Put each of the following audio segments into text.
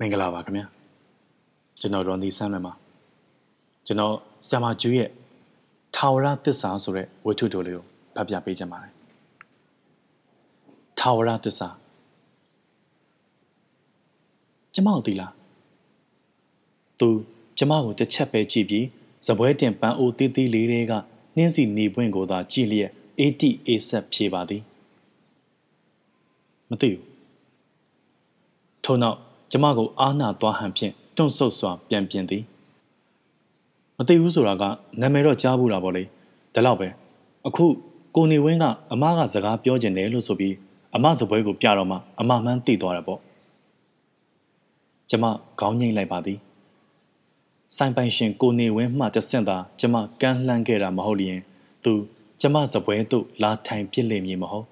မင်္ဂလာပါခင်ဗျာကျွန်တော်ရော်နီဆန်းလွင်ပါကျွန်တော်ဆ iam ကျူးရဲ့ထာဝရသစ္စာဆိုတဲ့ဝတ္ထုတိုလေးကိုဖတ်ပြပေးချင်ပါတယ်ထာဝရသစ္စာကျမတို့သိလားသူကျမကိုတစ်ချက်ပဲကြည့်ပြီးဇပွဲတင်ပန်းအိုးသေးသေးလေးတွေကနှင်းစီနေပွင့်ကိုသာကြည့်လျက်အေးတိအေးဆက်ဖြေပါသည်မသိဘူးထို့နောက် ကျမကိုအားနာသွားဟန်ဖြင့်တွန့်ဆုတ်စွာပြန်ပြင်သည်မသိဘူးဆိုတာကနာမည်တော့ကြားဘူးတာပေါ့လေဒါတော့ပဲအခုကိုနေဝင်းကအမကစကားပြောကျင်တယ်လို့ဆိုပြီးအမစပွဲကိုပြတော့မှအမမှန်းသိသွားတယ်ပေါ့ကျမခေါင်းငိမ့်လိုက်ပါသည်ဆိုင်ပိုင်ရှင်ကိုနေဝင်းမှတဆင့်သာကျမကမ်းလှမ်းခဲ့တာမဟုတ်လျင်သူကျမစပွဲသို့လာထိုင်ပြစ်လိမ့်မည်မဟုတ်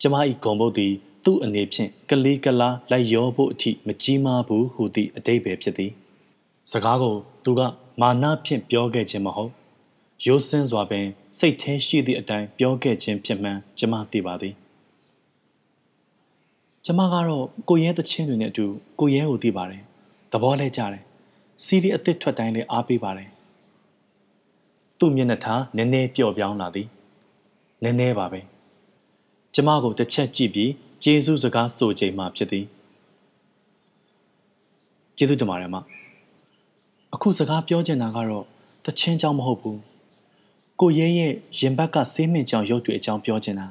ကျမ၏ဂုံဘုတ်သည် သူ့အနေဖြင့်ကလေးကလားလိုက်ရောဖို့အထိမကြီးမားဘူးဟူသည့်အတိတ်ပဲဖြစ်သည်စကားကိုသူကမာနဖြင့်ပြောခဲ့ခြင်းမဟုတ်ရိုးစင်းစွာပင် စိတ်แท้ရှိသည့်အတိုင်းပြောခဲ့ခြင်းဖြစ်မှန်ကျမသိပါသည်ကျမကတော့ကိုရဲသချင်းတွေနဲ့အတူကိုရဲကိုသိပါတယ်သဘောလဲကြတယ်စီးရီအစ်စ်ထွက်တိုင်းလည်းအားပေးပါတယ်သူ့မျက်နှာထားနည်းနည်းပျော့ပြောင်းလာသည်နည်းနည်းပါပဲကျမကိုတစ်ချက်ကြည့်ပြီး ကျေးဇူးစကားဆိုချိန်မှဖြစ်သည်ကျေးဇူးတင်ပါတယ်မအခုစကားပြောချင်တာကတော့တချင်းကြောင့်မဟုတ်ဘူးကိုရဲရဲ့ရင်ဘက်ကဆေးမင်ကြောင်ရုပ်တွေအကြောင်းပြောချင်တာ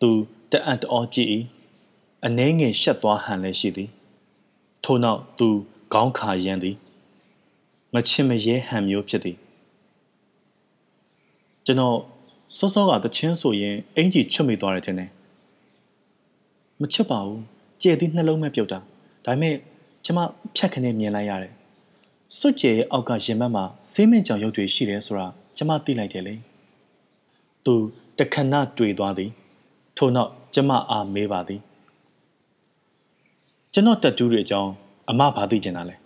သူတအံ့တော်ကြည့်၏အနှဲငယ်ရှက်သွားဟန်လည်းရှိသည်ထို့နောက်သူခေါင်းခါရမ်းသည်မချင်မရဲဟန်မျိုးဖြစ်သည်ကျွန်တော်စောစောကတချင်းဆိုရင်အင်ကြီးချွတ်မိသွားတယ်ထင်တယ် မချွတ်ပါဘူးကြဲသည့်နှလုံးမဲ့ပြုတ်တာဒါပေမဲ့ကျမဖြတ်ခနဲ့မြင်လိုက်ရတယ်စွတ်ကျဲရဲ့အောက်ကရင်ဘတ်မှာဆေးမင်ကြောင်ရုပ်တွေရှိတယ်ဆိုတာကျမသိလိုက်တယ်လေသူတခဏတွေ့သွားသည်ထို့နောက်ကျမအားမေးပါသည်ကျွန်တော်တက်တူးတွေအကြောင်းအမဘာသိကျင်တာလဲ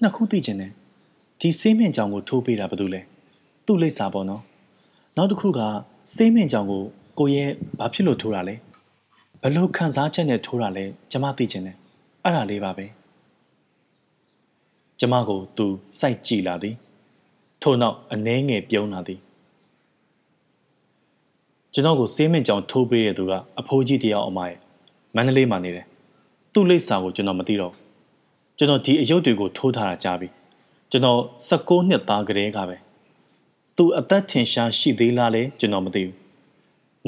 နှစ်ခုသိကျင်တယ်ဒီဆေးမင်ကြောင်ကိုထိုးပေးတာဘာလို့လဲသူ့လိပ်စာပေါ့နော်နောက်တစ်ခုကဆေးမင်ကြောင်ကိုကိုရဲ့ဘာဖြစ်လို့ထိုးတာလဲ ဘလို့ခံစားချက်နဲ့ထိုးတာလဲကျမသိချင်တယ်အဲ့ဒါလေးပါပဲကျမကိုသူစိုက်ကြည့်လာသည်ထို့နောက်အနှဲငယ်ပြုံးလာသည်ကျွန်တော်ကိုစေးမင်ကြောင်ထိုးပေးတဲ့သူကအဖိုးကြီးတယောက်အမရဲ့မန္တလေးမှာနေတယ်သူ့လိပ်စာကိုကျွန်တော်မသိတော့ကျွန်တော်ဒီအယုတ်တွေကိုထိုးထားတာကြားပြီကျွန်တော်16နှစ်သားကလေးကပဲသူအသက်ထင်ရှားရှိသေးလားလဲကျွန်တော်မသိဘူး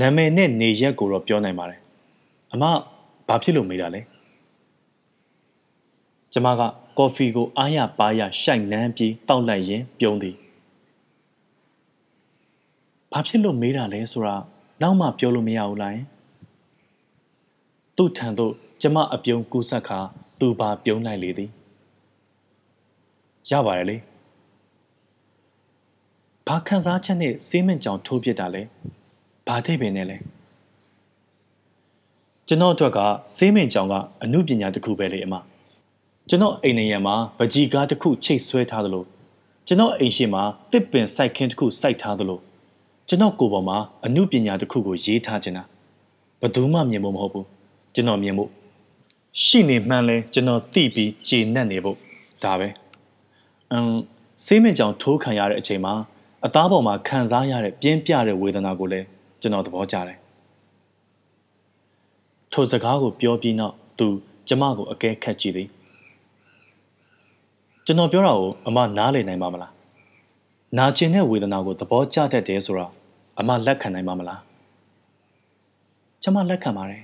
နာမည်နဲ့နေရက်ကိုတော့ပြောနိုင်ပါတယ် အမဘာဖြစ်လို့မေးတာလဲကျမကကော်ဖီကိုအားရပါးရရှိုက်နှမ်းပြီးတောက်လိုက်ရင်ပြုံးသည်ဘာဖြစ်လို့မေးတာလဲဆိုတာနောက်မှပြောလို့မရဘူးလားသူ့ထံသို့ကျမအပြုံးကူးဆက်ခါသူပါပြုံးလိုက်လေသည်ရပါတယ်လေဘာခံစားချက်နဲ့စေးမင်ကြောင်ထိုးပြစ်တာလဲဘာထိပ်ပင်နဲ့လဲ ကျွန်တော်အတွက်ကစေးမင်ကြောင်ကအမှုပညာတစ်ခုပဲလေအမကျွန်တော်အိမ်နေရမှာပကြီးကားတစ်ခုချိတ်ဆွဲထားသလိုကျွန်တော်အိမ်ရှိမှာတစ်ပင်စိုက်ခင်းတစ်ခုစိုက်ထားသလိုကျွန်တော်ကိုယ်ပေါ်မှာအမှုပညာတစ်ခုကိုရေးထားခြင်းတာဘယ်သူမှမြင်ဖို့မဟုတ်ဘူးကျွန်တော်မြင်ဖို့ရှိနေမှန်းလဲကျွန်တော်သိပြီးကျေနပ်နေဖို့ဒါပဲအမ်ဆေးမင်ကြောင်ထိုးခံရတဲ့အချိန်မှာအသားပေါ်မှာခံစားရတဲ့ပြင်းပြတဲ့ဝေဒနာကိုလည်းကျွန်တော်သဘောကျတယ် ထိုစကားကိုပြောပြီးနောက်သူကျမကိုအကဲခတ်ကြည့်သည်ကျွန်တော်ပြောတာကိုအမနားလည်နိုင်ပါမလားနာကျင်တဲ့ဝေဒနာကိုသဘောကျတတ်တယ်ဆိုတာအမလက်ခံနိုင်ပါမလားကျမလက်ခံပါတယ်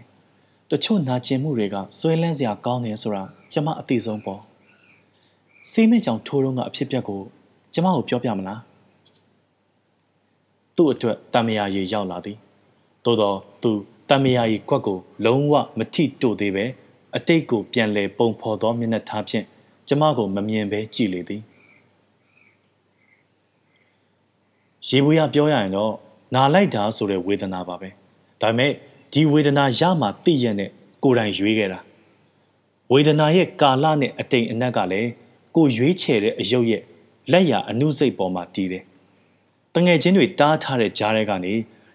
တချို့နာကျင်မှုတွေကဆွဲလန်းစရာကောင်းတယ်ဆိုတာကျမအသိဆုံးပေါ့စေးမင်းကြောင့်ထိုးတော့ကအဖြစ်ပြက်ကိုကျမကိုပြောပြမလားသူ့အတွက်တမယာရီရောက်လာသည်သို့တော့သူ တမယာရီကွက်ကိုလုံးဝမထိတို့သေးပဲအတိတ်ကိုပြန်လဲပုံဖော်သောမျက်နှာထားဖြင့်ကျမကိုမမြင်ပဲကြည့်လေသည်ရေဘူးရပြောရရင်တော့နာလိုက်တာဆိုတဲ့ဝေဒနာပါပဲဒါပေမဲ့ဒီဝေဒနာရမှသိရတဲ့ကိုယ်တိုင်ရွေးခဲ့တာဝေဒနာရဲ့ကာလနဲ့အတိမ်အနက်ကလည်းကိုရွေးချယ်တဲ့အယုတ်ရဲ့လက်ရအနုစိတ်ပေါ်မှာတည်တယ်တငယ်ချင်းတွေတားထားတဲ့ကြားထဲကနေ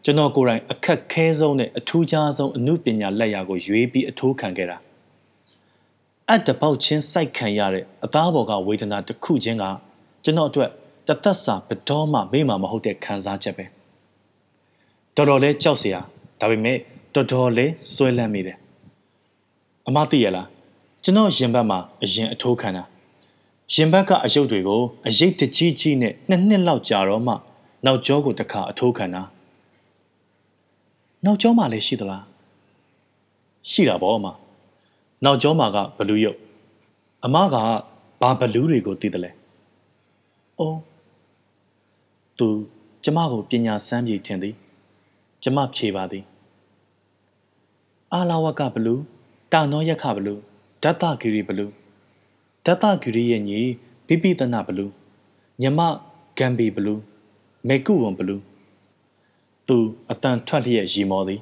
ကျွန်တော်ကိုယ်တိုင်အခက်ခဲဆုံးနဲ့အထူးခြားဆုံးအမှုပညာလက်ရာကိုရွေးပြီးအထိုးခံခဲ့တာအတ်တပေါက်ချင်းစိုက်ခံရတဲ့အသားပေါ်ကဝေဒနာတစ်ခုချင်းကကျွန်တော်အတွက်တသက်စာဘတော်မှမေ့မှာမဟုတ်တဲ့ခံစားချက်ပဲတော်တော်လေးကြောက်စရာဒါပေမဲ့တော်တော်လေးဆွဲလန့်မိတယ်အမသိရလားကျွန်တော်ရင်ဘတ်မှာအရင်အထိုးခံတာရင်ဘတ်ကအယုတ်တွေကိုအရိတ်တကြီးကြီးနဲ့နှစ်နှစ်လောက်ကြာတော့မှ နောက်ကျောကိုတစ်ခါအထိုးခံတာ နောက်ကျောမှာလည်းရှိသလားရှိတာပေါ့အမနောက်ကျောမှာကဘလူးရုပ်အမကဘာဘလူးတွေကိုသိတယ်လဲအိုးသူကျမကိုပညာစမ်းပြေထင်သည်ကျမဖြေပါသည်အာလာဝကဘလူးတာနောယက္ခဘလူးဒတ္တဂီရီဘလူးဒတ္တဂီရီရဲ့ညီပိပိတနာဘလူးညမဂမ်ဘီဘလူးမေကုဝံဘလူး သူအတန်ထွက်လျက်ရီမောသည်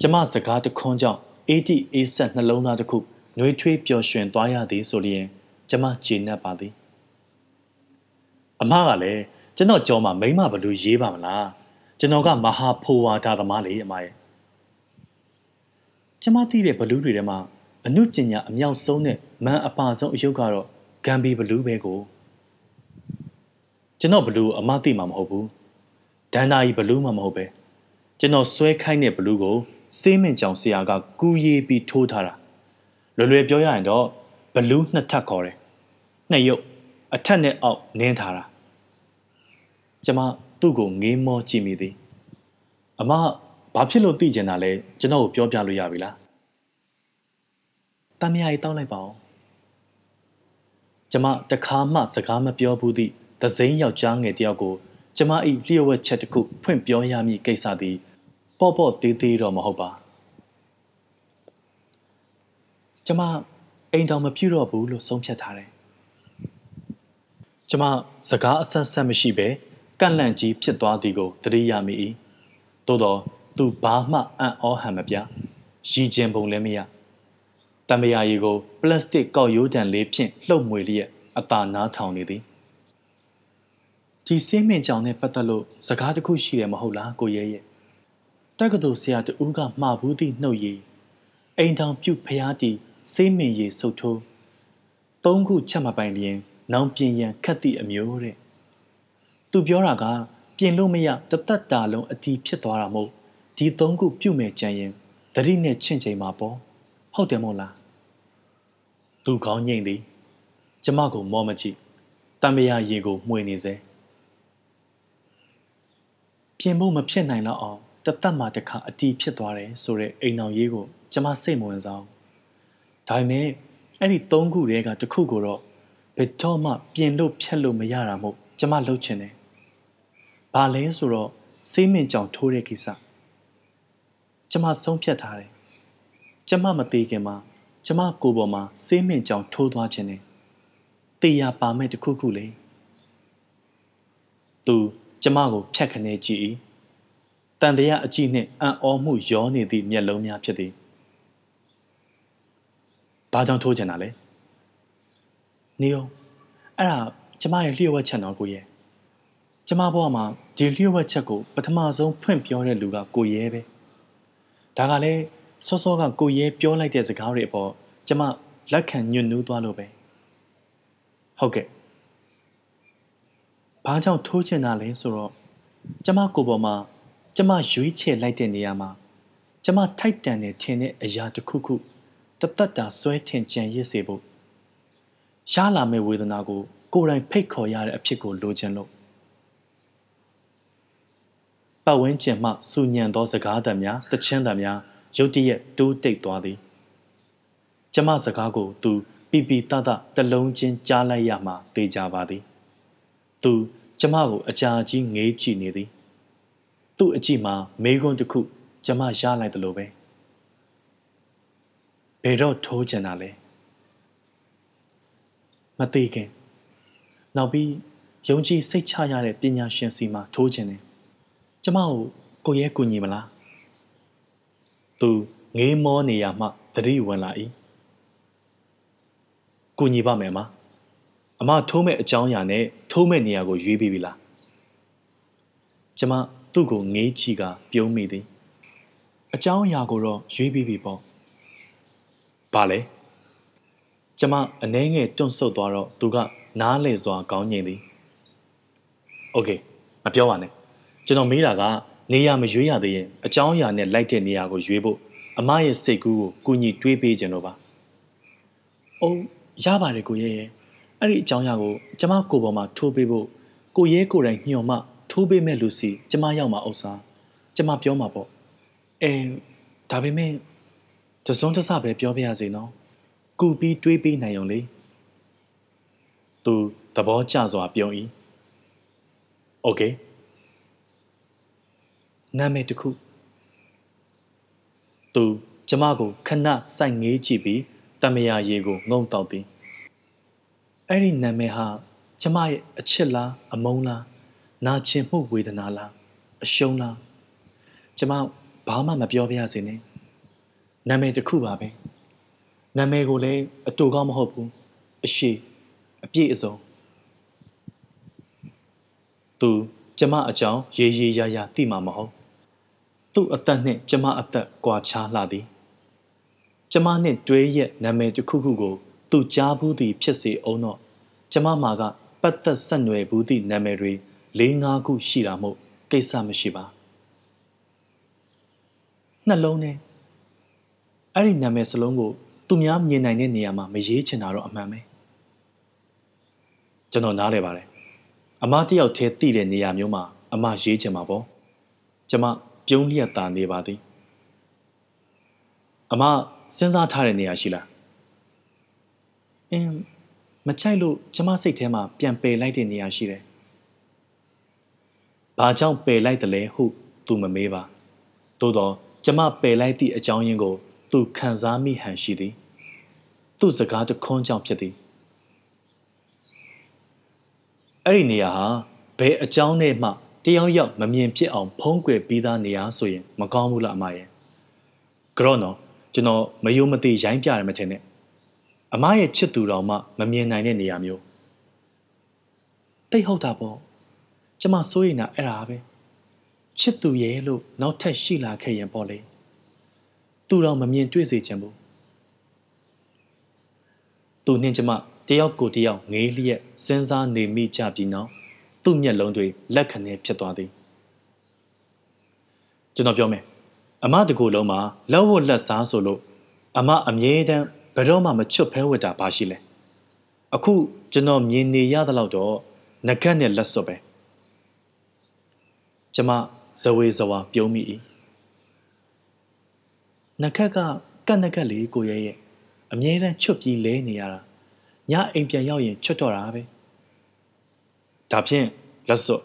ကျမစကားတခွန်းကြောင့်အေးတိအေးဆက်နှလုံးသားတစ်ခုနှွေးထွေးပျော်ရွှင်သွားရသည်ဆိုလျင်ကျမကျေနပ်ပါသည်အမကလည်းကျွန်တော်ကြောမှာမိမဘလူးရေးပါမလားကျွန်တော်ကမဟာဖိုဝါဒသမားလေအမရဲ့ကျမသိတဲ့ဘလူးတွေထဲမှာအနုကျညာအမြောက်ဆုံးနဲ့မန်အပါဆုံးအယုတ်ကတော့ဂမ်ဘီဘလူးပဲကိုကျွန်တော်ဘလူးအမသိမှာမဟုတ်ဘူး ဒန်နာကြီးဘလူးမှမဟုတ်ပဲကျွန်တော်ဆွဲခိုင်းတဲ့ဘလူးကိုစေးမင်ကြောင်ဆရာကကူးရေးပြီးထိုးထားတာလွယ်လွယ်ပြောရရင်တော့ဘလူးနှစ်ထပ်ခေါ်တယ်နှစ်ရုပ်အထက်နဲ့အောက်နင်းထားတာကျမသူ့ကိုငေးမောကြည့်မိသည်အမဘာဖြစ်လို့သိကျင်တာလဲကျွန်တော်ကိုပြောပြလို့ရပြီလားတမယာကြီးတောင်းလိုက်ပါဦးကျမတခါမှစကားမပြောဘူးသည့်သစိမ်းယောက်ျားငယ်တယောက်ကို ကျမ၏လျှို့ဝှက်ချက်တစ်ခုဖွင့်ပြောရမည့်ကိစ္စသည်ပေါ့ပေါ့သေးသေးတော့မဟုတ်ပါကျမအိမ်တော်မပြုတ်တော့ဘူးလို့ဆုံးဖြတ်ထားတယ်ကျမစကားအဆက်ဆက်မရှိပဲကန့်လန့်ကြီးဖြစ်သွားသည်ကိုသတိရမိ၏သို့တော့သူဘာမှအံ့ဩဟန်မပြရည်ကျင်ပုံလည်းမရတံမယာရီကို ပလတ်စတစ်ကောက်ရိုးတံလေးဖြင့်လှုပ်မွေလျက်အသာနားထောင်နေသည် ဒီစေးမင်ကြောင်နဲ့ပတ်သက်လို့စကားတစ်ခုရှိတယ်မဟုတ်လားကိုရဲရဲ့တက္ကသိုလ်ဆရာတူကမှာဘူးသည့်နှုတ်ရည်အိမ်ထောင်ပြုတ်ဖျားတီစေးမင်ရည်ဆုပ်ထိုးသုံးခုချက်မပိုင်လျင် နောင်ပြင်ရန်ခတ်သည့်အမျိုးတဲ့သူပြောတာက ပြင်လို့မရတသက်တာလုံးအတီးဖြစ်သွားတာမို့ဒီသုံးခုပြုတ်မဲ့ကြံရင်သတိနဲ့ချင့်ချိန်မှာပေါ့ဟုတ်တယ်မို့လားသူကောင်းငိမ့်သည်ကျမကိုမောမကြည့်တံမယာရေကိုမှွေနေစေ ပြင်ဖို့မဖြစ်နိုင်တော့အောင်တသက်မှတစ်ခါအတီးဖြစ်သွားတယ်ဆိုတဲ့အိမ်အောင်ရေးကိုကျမစိတ်မဝင်စားဒါပေမဲ့အဲ့ဒီသုံးခုတည်းကတစ်ခုကိုတော့ဘယ်တော့မှပြင်လို့ဖြတ်လို့မရတာမို့ကျမလှုပ်ချင်တယ်။ဘာလဲဆိုတော့စေးမင်ကြောင်ထိုးတဲ့ကိစ္စကျမဆုံးဖြတ်ထားတယ်။ကျမမသေးခင်မှာကျမကိုယ်ပေါ်မှာစေးမင်ကြောင်ထိုးသွားခြင်းနဲ့တေးရပါမဲ့တခုခုလေ။သူ ကျမကိုဖြတ်ခနဲကြည့်၏။တန်တရားအကြည့်နှင့်အံ့ဩမှုရောနေသည့်မျက်လုံးများဖြစ်သည်။ဘာကြောင့်ထိုးချင်တာလဲ။နေအောင်အဲ့ဒါကျမရဲ့လျှို့ဝှက်ချက်တော့ကိုရဲ့ကျမဘဝမှာဒီလျှို့ဝှက်ချက်ကိုပထမဆုံးဖွင့်ပြောတဲ့လူကကိုရဲပဲဒါကလည်းစောစောကကိုရဲပြောလိုက်တဲ့စကားတွေအပေါ်ကျမလက်ခံညွတ်နူးသွားလို့ပဲဟုတ်ကဲ့ ဘာကြောင့်ထိုးချင်တာလဲဆိုတော့ကျမကိုပေါ်မှာကျမရွေးချယ်လိုက်တဲ့နေရာမှာကျမထိုက်တန်တဲ့ထင်တဲ့အရာတစ်ခုခုတသက်တာဆွဲထင်ကြံရစ်စေဖို့ရှားလာမဲ့ဝေဒနာကို ကိုယ်တိုင်ဖိတ်ခေါ်ရတဲ့အဖြစ်ကိုလိုချင်လို့ပတ်ဝန်းကျင်မှစူညံသောစကားသံများတချင်းသံများရုတ်တရက်တိုးတိတ်သွားသည်ကျမစကားကိုသူပြပြတတတလုံးချင်းကြားလိုက်ရမှသိကြပါသည် သူ ကျမကိုအကြာကြီးငေးကြည့်နေသည်သူ့အကြည့်မှာမေးခွန်းတစ်ခုကျမရလိုက်တယ်လို့ပဲဘယ်တော့ထိုးချင်တာလဲမသိခင်နောက်ပြီးယုံကြည်စိတ်ချရတဲ့ပညာရှင်စီမှာထိုးချင်တယ်ကျမကိုကိုရဲကူညီမလားသူငေးမောနေရမှတတိဝင်လာ၏ကူညီပါမယ်မ အမထိုးမဲ့အကြောင်းအရာနဲ့ထိုးမဲ့နေရာကိုရွေးပြီးပြီလားကျမ သူ့ကိုငေးကြည့်ကပြုံးမိသည်အကြောင်းအရာကိုတော့ရွေးပြီးပြီပေါ့ဘာလဲကျမအနှဲငယ်တွန့်ဆုတ်သွားတော့သူကနားလေစွာကောင်းညင်သည်โอเคမပြောပါနဲ့ကျွန်တော်မေးတာကနေရာမရွေးရသေးရင်အကြောင်းအရာနဲ့လိုက်တဲ့နေရာကိုရွေးဖို့အမရဲ့စိတ်ကူးကိုကုညီတွေးပေးခြင်းတော့ပါ။အိုးရပါတယ်ကိုရဲရဲ့ အဲ့ဒီအကြောင်းအရာကိုကျမကိုပေါ်မှာထိုးပေးဖို့ကိုရဲကိုယ်တိုင်ညှော်မှထိုးပေးမဲ့လူစီကျမရောက်မှာဥစ္စာကျမပြောမှာပေါ့။အဲဒါပေမဲ့တစုံတစပဲပြောပြရစီနော်။ကုပြီးတွေးပေးနိုင်ုံလေ။သူသဘောကျစွာပြုံး၏။ Okay နာမည်တစ်ခုသူကျမကိုခဏစိုက်ငေးကြည့်ပြီးတမယာရေကိုငုံတောက်သည် အဲ့ဒီနာမည်ဟာကျမရဲ့အချစ်လားအမုန်းလားနာကျင်မှုဝေဒနာလားအရှုံးလားကျမဘာမှမပြောပြရစေနဲ့နာမည်တစ်ခုပါပဲနာမည်ကိုလည်းအတူကောင်းမဟုတ်ဘူးအရှိအပြည့်အစုံသူကျမအကြောင်းရေရေရာရာသိမှာမဟုတ်သူ့အသက်နှင့်ကျမအသက်ကွာခြားလှသည်ကျမနှင့်တွဲရက်နာမည်တစ်ခုခုကို သူကြားဘူးသည်ဖြစ်စေအောင်တော့ကျမမှာကပတ်သက်ဆက်နွယ်ဘူးသည့်နာမည်တွေ၄၅ခုရှိတာမို့ကိစ္စမရှိပါနှလုံးနဲ့အဲ့ဒီနာမည်စလုံးကိုသူများမြင်နိုင်တဲ့နေရာမှာမရေးချင်တာတော့အမှန်ပဲကျွန်တော်နားလဲပါတယ်အမတယောက်တည်းတည်တဲ့နေရာမျိုးမှာအမရေးချင်မှာပေါ့ကျမပြုံးလျက်သာနေပါသည်အမစဉ်းစားထားတဲ့နေရာရှိလား အင်းမချိုက်လို့ကျမစိတ်ထဲမှာပြန်ပယ်လိုက်တဲ့နေရာရှိတယ်ဘာကြောင့်ပယ်လိုက်တယ်လဲဟုသူမမေးပါသို့တော့ကျမပယ်လိုက်သည့်အကြောင်းရင်းကို သူခံစားမိဟန်ရှိသည်သူ့စကားတခွန်းကြောင့်ဖြစ်သည်အဲ့ဒီနေရာဟာဘယ်အကြောင်းနဲ့မှတယောက်ယောက်မမြင်ဖြစ်အောင်ဖုံးကွယ်ပြီးသားနေရာဆိုရင် မကောင်းဘူးလားအမရဲ့ကြော့နော်ကျွန်တော်မယုံမသိရိုင်းပြရမထင်နဲ့ အမရဲ့ချစ်သူတော်မှမမြင်နိုင်တဲ့နေရာမျိုးတိတ်ဟုတ်တာပေါ့ကျမစိုးရိမ်တာအဲ့ဒါပဲချစ်သူရဲ့လို့နောက်ထပ်ရှိလာခဲ့ရင်ပေါ့လေသူတော်မမြင်တွေ့စေချင်ဘူးသူနှင်းကျမတယောက်ကိုတယောက်ငေးလျက်စဉ်းစားနေမိကြပြီးနောက်သူ့မျက်လုံးတွေလက်ခဏဖြစ်သွားသည်ကျွန်တော်ပြောမယ်အမတကူလုံးမှာလက်ဝတ်လက်စားဆိုလို့အမအမြဲတမ်း ဘယ်တော့မှမချွတ်ဖဲဝတ်တာဘာရှိလဲအခုကျွန်တော်မြင်နေရသလောက်တော့ငကက်နဲ့လက်စွပ်ပဲကျမဇဝေဇဝါပြုံးမိ၏ငကက်ကကတ်ငကက်လေးကိုရဲ့ရဲ့အမြဲတမ်းချွတ်ပြီးလဲနေရတာညအိမ်ပြန်ရောက်ရင်ချွတ်တော့တာပဲဒါဖြင့်လက်စွပ်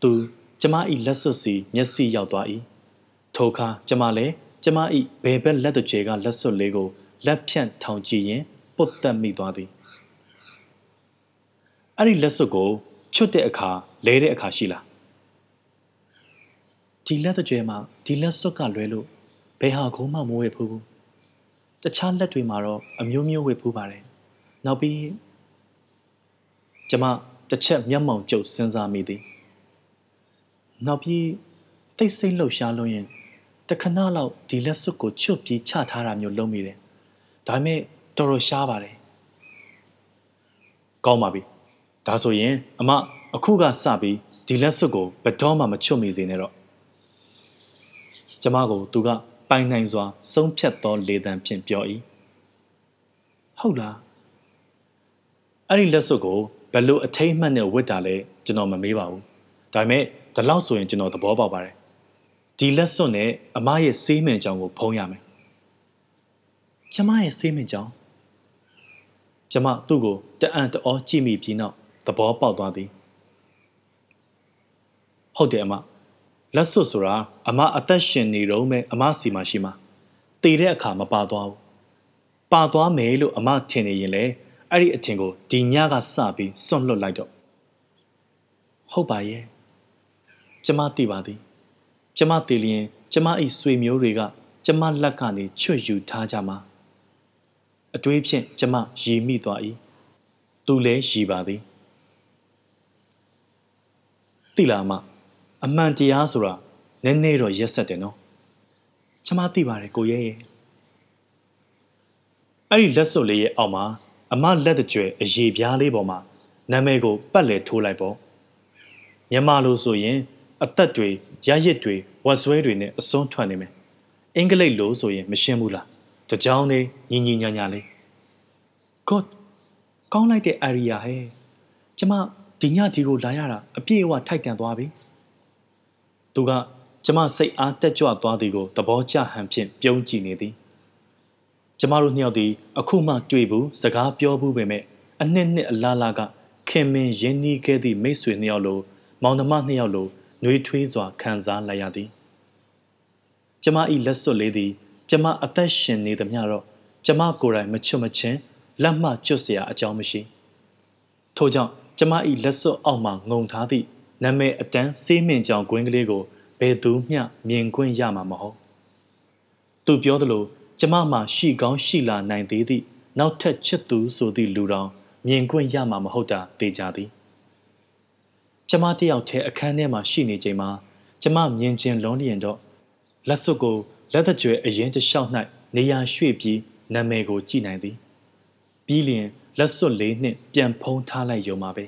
သူကျမ၏လက်စွပ်စီမျက်စိရောက်သွား၏ထိုအခါကျမလည်း ကျမ၏ဘယ်ဘက်လက်တကျဲကလက်စွပ်လေးကိုလက်ဖြန့်ထောင်ကြည့်ရင်ပုတ်တက်မိသွားသည်အဲ့ဒီလက်စွပ်ကိုချွတ်တဲ့အခါလဲတဲ့အခါရှိလားဒီလက်တကြွယ်မှာဒီလက်စွပ်ကလွဲလို့ဘယ်ဟာကိုမှမဝဲဖူးဘူးတခြားလက်တွေမှာတော့အမျိုးမျိုးဝဲဖူးပါတယ်နောက်ပြီးကျမတစ်ချက်မျက်မှောင်ကျုပ်စဉ်းစားမိသည်နောက်ပြီးတိတ်ဆိတ်လှုပ်ရှားလို့ရင် တခဏလောက်ဒီလက်စွပ်ကိုချွတ်ပြီးချထားတာမျိုးလုပ်မိတယ်ဒါပေမဲ့တော်တော်ရှားပါတယ်ကောင်းပါပြီဒါဆိုရင် အမအခုကစပြီးဒီလက်စွပ်ကိုဘယ်တော့မှမချွတ်မိစေနဲ့တော့ကျမကိုသူကပိုင်နိုင်စွာဆုံးဖြတ်သောလေတံဖြင့်ပြော၏ဟုတ်လားအဲ့ဒီလက်စွပ်ကိုဘယ်လိုအထိမ့်မှတ်နဲ့ဝတ်တာလဲကျွန်တော်မမေးပါဘူးဒါပေမဲ့ဒီလောက်ဆိုရင်ကျွန်တော်သဘောပေါက်ပါတယ် ဒီလက်စွပ်နဲ့အမရဲ့စေးမင်ကြောင်ကိုဖုံးရမယ်ကျမရဲ့စေးမင်ကြောင်ကျမသူ့ကိုတအံ့တအောကြည့်မိပြီးနောက်သဘောပေါက်သွားသည်ဟုတ်တယ်အမလက်စွပ်ဆိုတာအမအသက်ရှင်နေတော့မဲ့အမစီမှာရှိမှာတည်တဲ့အခါမပါသွားဘူးပါသွားမယ်လို့အမထင်နေရင်လေအဲ့ဒီအထင်ကိုဒီညကစပြီးစွန့်လွတ်လိုက်တော့ဟုတ်ပါရဲ့ကျမသိပါသည် ကျမသိလျင်ကျမ၏ဆွေမျိုးတွေကကျမလက်ကနေချွတ်ယူထားကြမှာအတွေးဖြင့်ကျမရီမိသွား၏သူလည်းရီပါသည်သိလားမအမှန်တရားဆိုတာနည်းနည်းတော့ရက်ဆက်တယ်နော်ကျမသိပါတယ်ကိုရဲရဲ့အဲ့ဒီလက်စွပ်လေးရဲ့အောက်မှာအမလက်တကြွယ်အရေးပြားလေးပေါ်မှာနာမည်ကိုပတ်လည်ထိုးလိုက်ပေါ့မြန်မာလိုဆိုရင် အသက်တွေရရစ်တွေဝတ်ဆွဲတွေနဲ့အစွန်းထွက်နေမယ်အင်္ဂလိပ်လိုဆိုရင်မရှင်းဘူးလားတကြောင်လေးညီညီညာညာလေး God ကောင်းလိုက်တဲ့ area ဟဲ့ကျမဒီညဒီကိုလာရတာအပြည့်အဝထိုက်တန်သွားပြီသူကကျမစိတ်အားတက်ကြွသွားသည်ကိုသဘောကျဟန်ဖြင့်ပြုံးကြည့်နေသည်ကျမတို့နှစ်ယောက်သည်အခုမှတွေ့ဘူးစကားပြောဘူးပေမဲ့အနှစ်နှစ်အလားလားကခင်မင်ရင်းနှီးခဲ့သည့်မိတ်ဆွေနှစ်ယောက်လိုမောင်နှမနှစ်ယောက်လို နှွေးထွေးစွာခံစားလိုက်ရသည်ကျမ၏လက်စွပ်လေးသည်ကျမအသက်ရှင်နေသမျှတော့ကျမကိုယ်တိုင်မချွတ်မချင်းလက်မှကျွတ်เสียအကြောင်းမရှိထို့ကြောင့်ကျမ၏လက်စွပ်အောက်မှငုံထားသည့်နာမည်အတန်းစေးမင်ကြောင်ကွင်းကလေးကိုဘယ်သူမျှမြင်ခွင့်ရမှာမဟုတ်သူပြောသလိုကျမမှရှိကောင်းရှိလာနိုင်သေးသည့်နောက်ထပ်ချစ်သူဆိုသည့်လူတော်မြင်ခွင့်ရမှာမဟုတ်တာသိကြသည် ကျမတယောက်တည်းအခန်းထဲမှာရှိနေချိန်မှာကျမမြင်ချင်းလုံးလျင်တော့လက်စွပ်ကိုလက်သကြွယ်အရင်တလျှောက်၌နေရာရွှေ့ပြီးနာမည်ကိုကြည့်နိုင်သည်ပြီးလျင်လက်စွပ်လေးနှင့်ပြန်ဖုံးထားလိုက်ရုံပါပဲ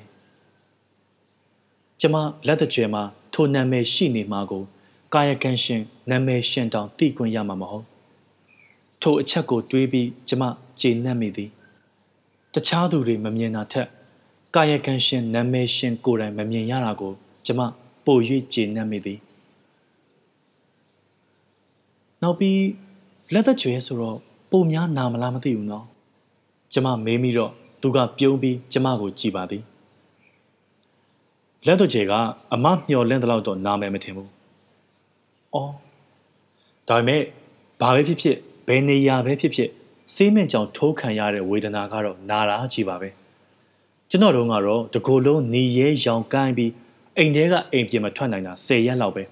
ကျမလက်သကြွယ်မှာထိုနာမည်ရှိနေမှာကိုကာယကံရှင်နာမည်ရှင်တောင်သိခွင့်ရမှာမဟုတ်ထိုအချက်ကိုတွေးပြီးကျမကျေနပ်မိသည်တခြားသူတွေမမြင်တာထက် ကာယကံရှင်နာမည်ရှင်ကိုယ်တိုင်မမြင်ရတာကိုကျမပို၍ကျေနပ်မိသည်နောက်ပြီးလက်သက်ကျွဲဆိုတော့ပုံများနာမလားမသိဘူးနော်ကျမမေးမိတော့သူကပြုံးပြီးကျမကိုကြည်ပါသည်လက်သွကျဲကအမမျော်လင့်တဲ့လောက်တော့နာမယ်မထင်ဘူး။အော်ဒါပေမဲ့ဘာပဲဖြစ်ဖြစ်ဘယ်နေရာပဲဖြစ်ဖြစ်စေးမင့်ကြောင်ထိုးခံရတဲ့ဝေဒနာကတော့နာတာကြီးပါပဲ။ ကျွန်တော်တို့ကတော့တကိုယ်လုံးနေရဲရောင်ကိုင်းပြီးအိမ်ထဲကအိမ်ပြင်မထွက်နိုင်တာ၁၀ရက်လောက်ပဲ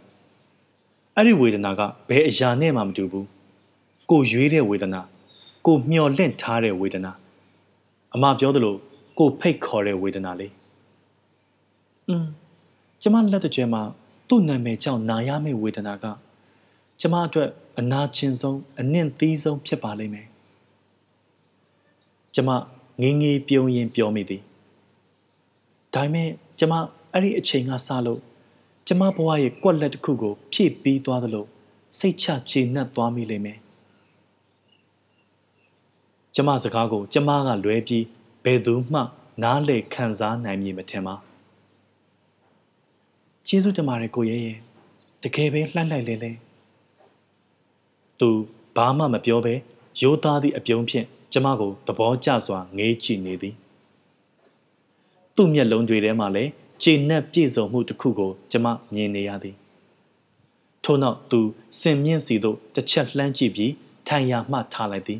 ။အဲ့ဒီဝေဒနာကဘယ်အရာနဲ့မှမတူဘူး။ကိုရွေးတဲ့ဝေဒနာကိုမျော်လင့်ထားတဲ့ဝေဒနာအမပြောသလိုကိုဖိတ်ခေါ်တဲ့ဝေဒနာလေးอืมကျမလက်တကြွယ်မှာသူ့နာမည်ကြောင့်နာရမယ့်ဝေဒနာကကျမအတွက်အနာကျင်ဆုံးအနှင့်သီးဆုံးဖြစ်ပါလိမ့်မယ်ကျမငင်းငေးပြုံးရင်ပြောမိသည် ဒါပေမဲ့ကျမအဲ့ဒီအချိန်ကစလို့ကျမဘဝရဲ့ကွက်လက်တစ်ခုကို ဖြည့်ပြီးသွားသလိုစိတ်ချကျေနပ်သွားမိလိမ့်မယ်ကျမစကားကို ကျမကလွဲပြီးဘယ်သူမှ နားလေခံစားနိုင်မည်မထင်ပါကျေးဇူးတင်ပါတယ်ကိုရဲရဲ့တကယ်ပဲလှန့်လိုက်လဲလဲသူဘာမှမပြောဘဲရိုးသားသည့်အပြုံးဖြင့်ကျမကိုသဘောကျစွာငေးကြည့်နေသည် သူ့မျက်လုံးတွေထဲမှာလည်းကျေနပ်ပြည့်စုံမှုတစ်ခုကိုကျမမြင်နေရသည်ထို့နောက်သူစင်မြင့်စီသို့တစ်ချက်လှမ်းကြည့်ပြီးထိုင်ရာမှထားလိုက်သည်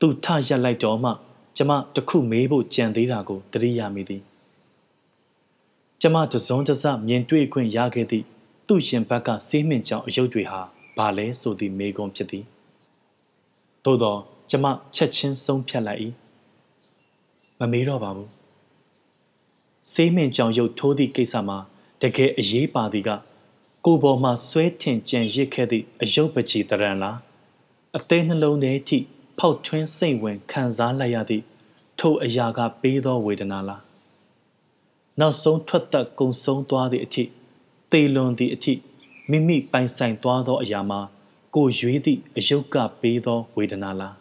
သူထရက်လိုက်တော့မှကျမတခုမေးဖို့ကြံသေးတာကိုသတိရမိသည်ကျမတစုံတစမြင်တွေ့ခွင့်ရခဲ့သည့်သူ့ရှင်ဘက်ကစေးမင်ကြောင်အယုတ်တွေဟာဘာလဲဆိုသည့်မေကွန်ဖြစ်သည်သို့သော ကျမချက်ချင်းဆုံးဖြတ်လိုက်၏မမေးတော့ပါဘူး စေးမင်ကြောင်ရုပ်ထိုးသည့်ကိစ္စမှာတကယ်အရေးပါသည်ကကိုပေါ်မှာဆွဲထင်ကြံရစ်ခဲ့သည့်အယုတ်ပချီတရံလားအသေးနှလုံးထဲထိဖောက်ထွင်းစိတ်ဝင်ခံစားလိုက်ရသည့်ထိုအရာကပေးသောဝေဒနာလားနောက်ဆုံးထွက်သက်ကုံဆုံးသွားသည့်အထိသေလွန်သည့်အထိမိမိပိုင်ဆိုင်သွားသောအရာမှာကိုရွေးသည့်အယုတ်ကပေးသောဝေဒနာလား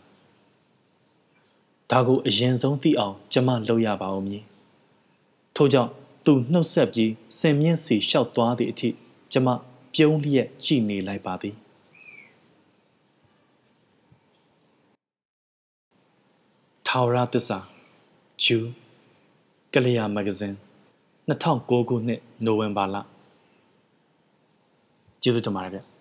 ဒါကိုအရင်ဆုံးသိအောင် ကျမလုပ်ရပါဦးမည် ထို့ကြောင့်သူနှုတ်ဆက်ပြီးစင်မြင့်စီလျှောက်သွားသည့်အထိကျမပြုံးလျက်ကြည်နေလိုက်ပါသည်ထာဝရသစ္စာဂျူကလျာမဂဇင်း2009ခုနှစ်နိုဝင်ဘာလကျေးဇူးတင်ပါတယ်ဗျ